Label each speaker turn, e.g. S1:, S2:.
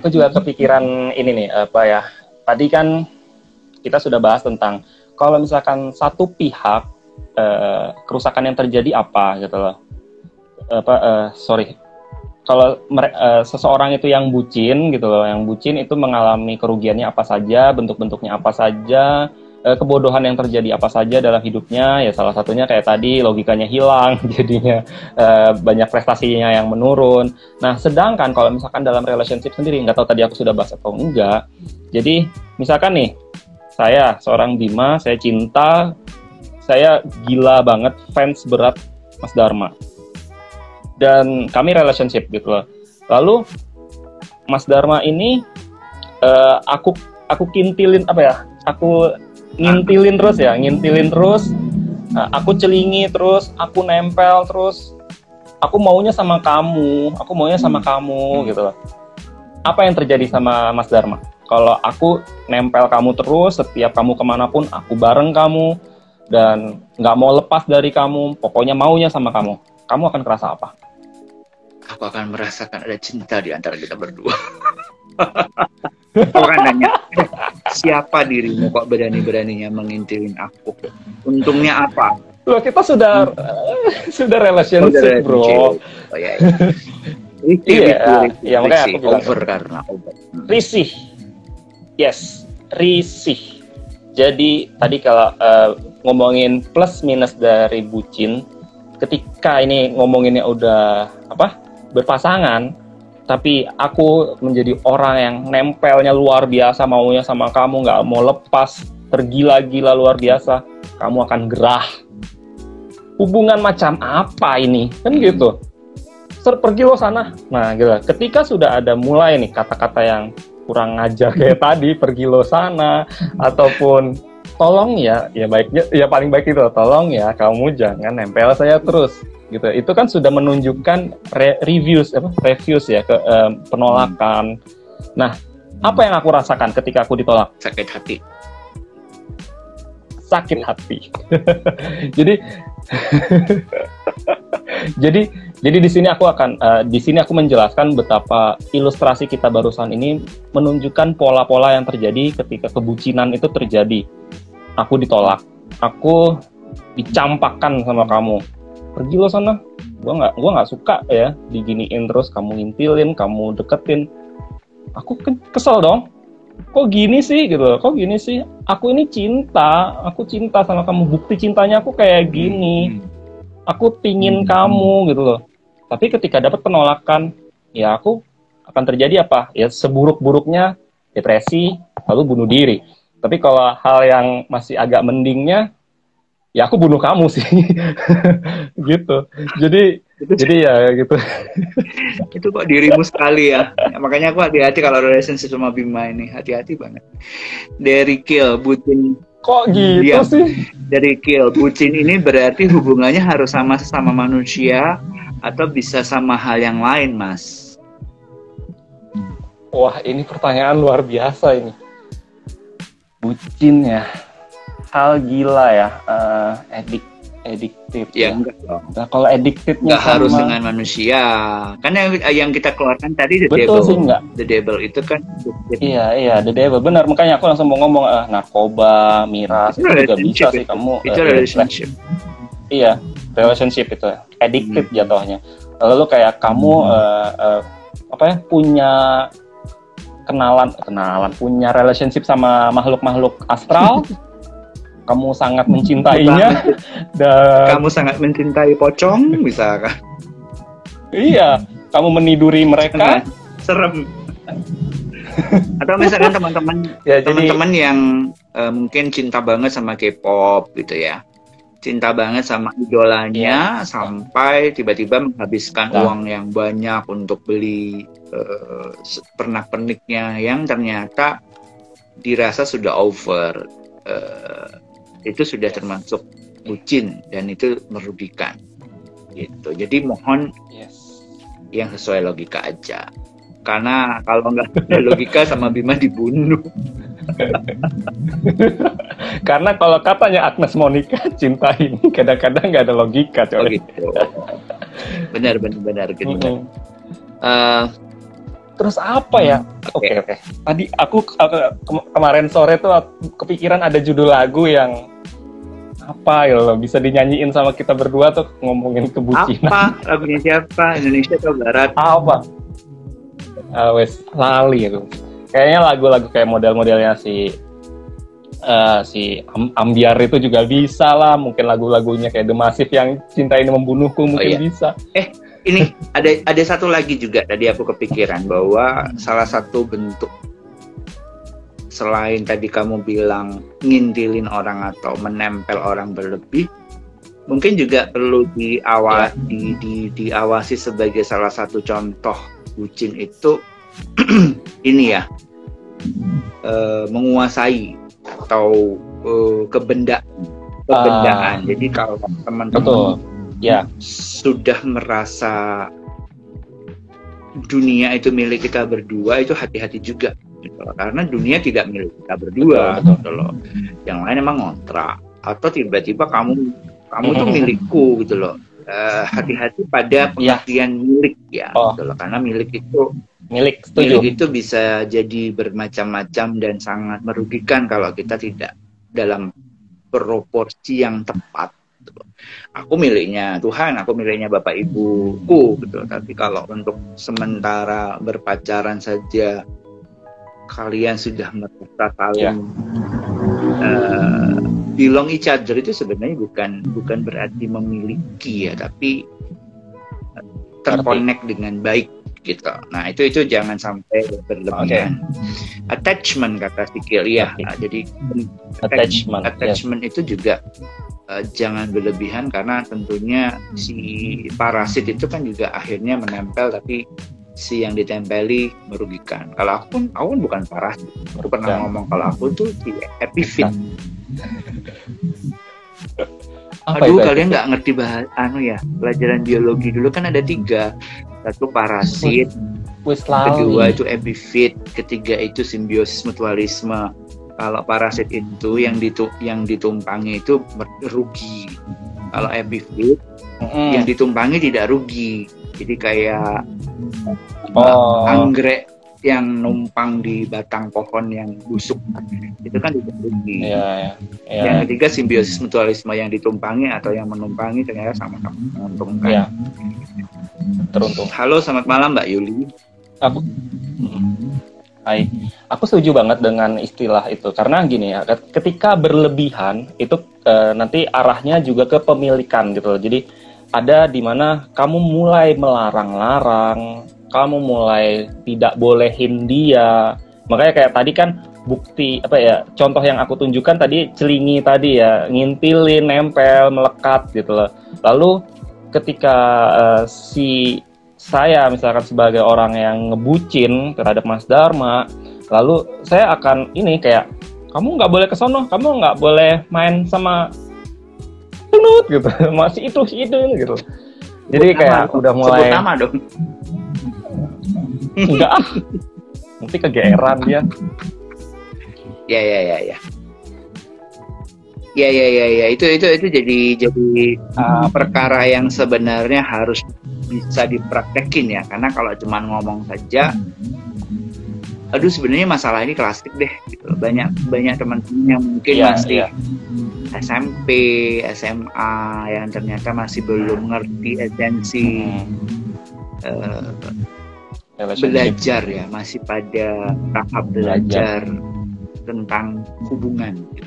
S1: aku juga kepikiran ini nih apa ya tadi kan kita sudah bahas tentang kalau misalkan satu pihak uh, kerusakan yang terjadi apa gitu loh. Apa uh, sorry. Kalau uh, seseorang itu yang bucin gitu loh yang bucin itu mengalami kerugiannya apa saja bentuk-bentuknya apa saja uh, kebodohan yang terjadi apa saja dalam hidupnya ya salah satunya kayak tadi logikanya hilang jadinya uh, banyak prestasinya yang menurun. Nah sedangkan kalau misalkan dalam relationship sendiri nggak tahu tadi aku sudah bahas atau enggak jadi misalkan nih saya seorang Bima saya cinta saya gila banget fans berat Mas Dharma. Dan kami relationship gitu loh. Lalu Mas Dharma ini uh, aku aku kintilin apa ya aku ngintilin terus ya, ngintilin terus. Uh, aku celingi terus, aku nempel terus. Aku maunya sama kamu, aku maunya sama kamu gitu loh. Apa yang terjadi sama Mas Dharma? Kalau aku nempel kamu terus, setiap kamu ke mana pun, aku bareng kamu dan nggak mau lepas dari kamu, pokoknya maunya sama kamu. Kamu akan kerasa apa?
S2: Aku akan merasakan ada cinta di antara kita berdua. Orang nanya, siapa dirimu kok berani-beraninya mengintilin aku? Untungnya apa?
S1: Loh, kita sudah hmm. sudah relationship, oh, bro. Oh, ya, ya.
S2: Risih, iya, risih, ya, makanya aku bilang over karena obat.
S1: Hmm. Risih. Yes, risih. Jadi tadi kalau uh, ngomongin plus minus dari bucin, ketika ini ngomonginnya udah apa berpasangan, tapi aku menjadi orang yang nempelnya luar biasa maunya sama kamu nggak mau lepas. Tergila-gila luar biasa. Kamu akan gerah. Hubungan macam apa ini? Kan gitu. Ser pergi lo sana. Nah gitu. Ketika sudah ada mulai nih kata-kata yang kurang ngajar kayak tadi pergi lo sana ataupun tolong ya ya baiknya ya paling baik itu tolong ya kamu jangan nempel saya terus gitu. Itu kan sudah menunjukkan re reviews apa reviews ya ke um, penolakan. Nah apa yang aku rasakan ketika aku ditolak?
S2: Sakit hati.
S1: Sakit hati. Jadi jadi jadi di sini aku akan uh, di sini aku menjelaskan betapa ilustrasi kita barusan ini menunjukkan pola-pola yang terjadi ketika kebucinan itu terjadi aku ditolak. Aku dicampakkan sama kamu. Pergi lo sana. Gue nggak gua nggak suka ya diginiin terus kamu ngintilin kamu deketin. Aku kesel dong. Kok gini sih gitu kok gini sih? Aku ini cinta. Aku cinta sama kamu. Bukti cintanya aku kayak gini. hmm. aku pingin hmm. kamu gitu loh. Tapi ketika dapat penolakan ya aku akan terjadi apa? Ya seburuk-buruknya depresi lalu bunuh diri tapi kalau hal yang masih agak mendingnya ya aku bunuh kamu sih. Gitu. Jadi itu, jadi ya gitu.
S2: Itu kok dirimu sekali ya. ya makanya aku hati-hati kalau relationship sama Bima ini. Hati-hati banget. Dari kill bucin.
S1: Kok gitu ya, sih?
S2: Dari kill bucin ini berarti hubungannya harus sama sama manusia atau bisa sama hal yang lain mas?
S1: Wah ini pertanyaan luar biasa ini bucin ya hal gila ya uh, edik ediktif
S2: ya, ya. enggak dong.
S1: Nah, kalau ediktif
S2: nggak sama... harus dengan manusia. Kan yang, yang kita keluarkan tadi the
S1: Betul devil. sih enggak.
S2: The devil itu kan
S1: Iya, iya, the devil. Benar, makanya aku langsung mau ngomong ah narkoba, miras itu, itu juga bisa itu. sih kamu.
S2: Itu uh, relationship.
S1: Iya, relationship itu. Ediktif hmm. jatuhnya. Lalu kayak kamu hmm. uh, uh, apa ya punya kenalan kenalan punya relationship sama makhluk-makhluk astral. Kamu sangat mencintainya.
S2: Dan kamu sangat mencintai pocong misalkan
S1: iya kamu meniduri mereka.
S2: Nah, serem. Atau misalkan teman-teman ya, teman-teman yang uh, mungkin cinta banget sama K-pop gitu ya cinta banget sama idolanya ya. sampai tiba-tiba menghabiskan nah. uang yang banyak untuk beli uh, pernak-perniknya yang ternyata dirasa sudah over uh, itu sudah termasuk bucin dan itu merugikan gitu jadi mohon yes. yang sesuai logika aja karena kalau nggak ada logika sama Bima dibunuh
S1: karena kalau katanya Agnes Monica cinta ini kadang-kadang nggak ada logika
S2: coy. Oh gitu. benar benar benar gitu mm -hmm. uh,
S1: terus apa ya oke okay, oke okay. tadi aku, aku ke kemarin sore tuh kepikiran ada judul lagu yang apa ya lo bisa dinyanyiin sama kita berdua tuh ngomongin kebucinan
S2: apa lagunya siapa Indonesia atau Barat
S1: apa uh, wes lali itu kayaknya lagu-lagu kayak model-modelnya si uh, si Am Ambiar itu juga bisa lah mungkin lagu-lagunya kayak The Massive yang cinta ini membunuhku mungkin oh, iya. bisa
S2: eh ini ada ada satu lagi juga tadi aku kepikiran bahwa salah satu bentuk selain tadi kamu bilang ngintilin orang atau menempel orang berlebih mungkin juga perlu diawasi ya. di, di, diawasi sebagai salah satu contoh bucin itu ini ya uh, menguasai atau uh, kebenda kebendaan. Uh, Jadi kalau teman-teman ya. sudah merasa dunia itu milik kita berdua itu hati-hati juga. Gitu karena dunia tidak milik kita berdua. Betul, gitu loh yang lain emang ngontrak. Atau tiba-tiba kamu kamu tuh milikku gitu loh. Uh, hati-hati pada iya. pengertian ya. milik ya oh. gitu loh. Karena milik itu
S1: milik
S2: setuju. milik itu bisa jadi bermacam-macam dan sangat merugikan kalau kita tidak dalam proporsi yang tepat gitu Aku miliknya Tuhan, aku miliknya Bapak Ibuku gitu. Tapi kalau untuk sementara berpacaran saja kalian sudah merasa saling yeah. uh, belong each other itu sebenarnya bukan bukan berarti memiliki ya, tapi terkonek dengan baik gitu. Nah itu itu jangan sampai berlebihan. Okay. Attachment kata Sikil ya. Okay. Nah, jadi attachment, attachment yes. itu juga uh, jangan berlebihan karena tentunya si parasit itu kan juga akhirnya menempel tapi si yang ditempeli merugikan. Kalau aku pun aku pun bukan parasit. Baru pernah ngomong kalau aku tuh si epifit. Apa Aduh, kalian nggak ngerti bahas anu ya pelajaran biologi dulu kan ada tiga, satu parasit, kedua itu epifit, ketiga itu simbiosis mutualisme. Kalau parasit itu yang ditu yang ditumpangi itu rugi. Kalau epifit mm. yang ditumpangi tidak rugi. Jadi kayak oh. anggrek yang numpang di batang pohon yang busuk itu kan rugi. Yeah, yeah, yang ketiga simbiosis mutualisme yang ditumpangi atau yang menumpangi ternyata sama-sama menguntungkan. Yeah. Teruntung. Halo, selamat malam Mbak Yuli.
S1: Aku. Hai, aku setuju banget dengan istilah itu karena gini ya, ketika berlebihan itu e, nanti arahnya juga ke pemilikan gitu loh. Jadi ada di mana kamu mulai melarang-larang, kamu mulai tidak bolehin dia. Makanya kayak tadi kan bukti apa ya contoh yang aku tunjukkan tadi celingi tadi ya ngintilin nempel melekat gitu loh lalu ketika uh, si saya misalkan sebagai orang yang ngebucin terhadap Mas Dharma, lalu saya akan ini kayak kamu nggak boleh ke sono, kamu nggak boleh main sama tunut gitu, masih itu itu gitu. Jadi kayak nama, udah mulai.
S2: Sebut nama dong.
S1: Enggak. Nanti kegeeran dia.
S2: Ya ya ya ya. Ya ya ya ya itu itu itu jadi jadi uh, perkara yang sebenarnya harus bisa dipraktekin ya karena kalau cuma ngomong saja aduh sebenarnya masalah ini klasik deh gitu. banyak banyak teman-teman yang mungkin yeah, masih yeah. SMP SMA yang ternyata masih belum ngerti esensi hmm. uh, belajar ya masih pada tahap belajar, belajar tentang hubungan.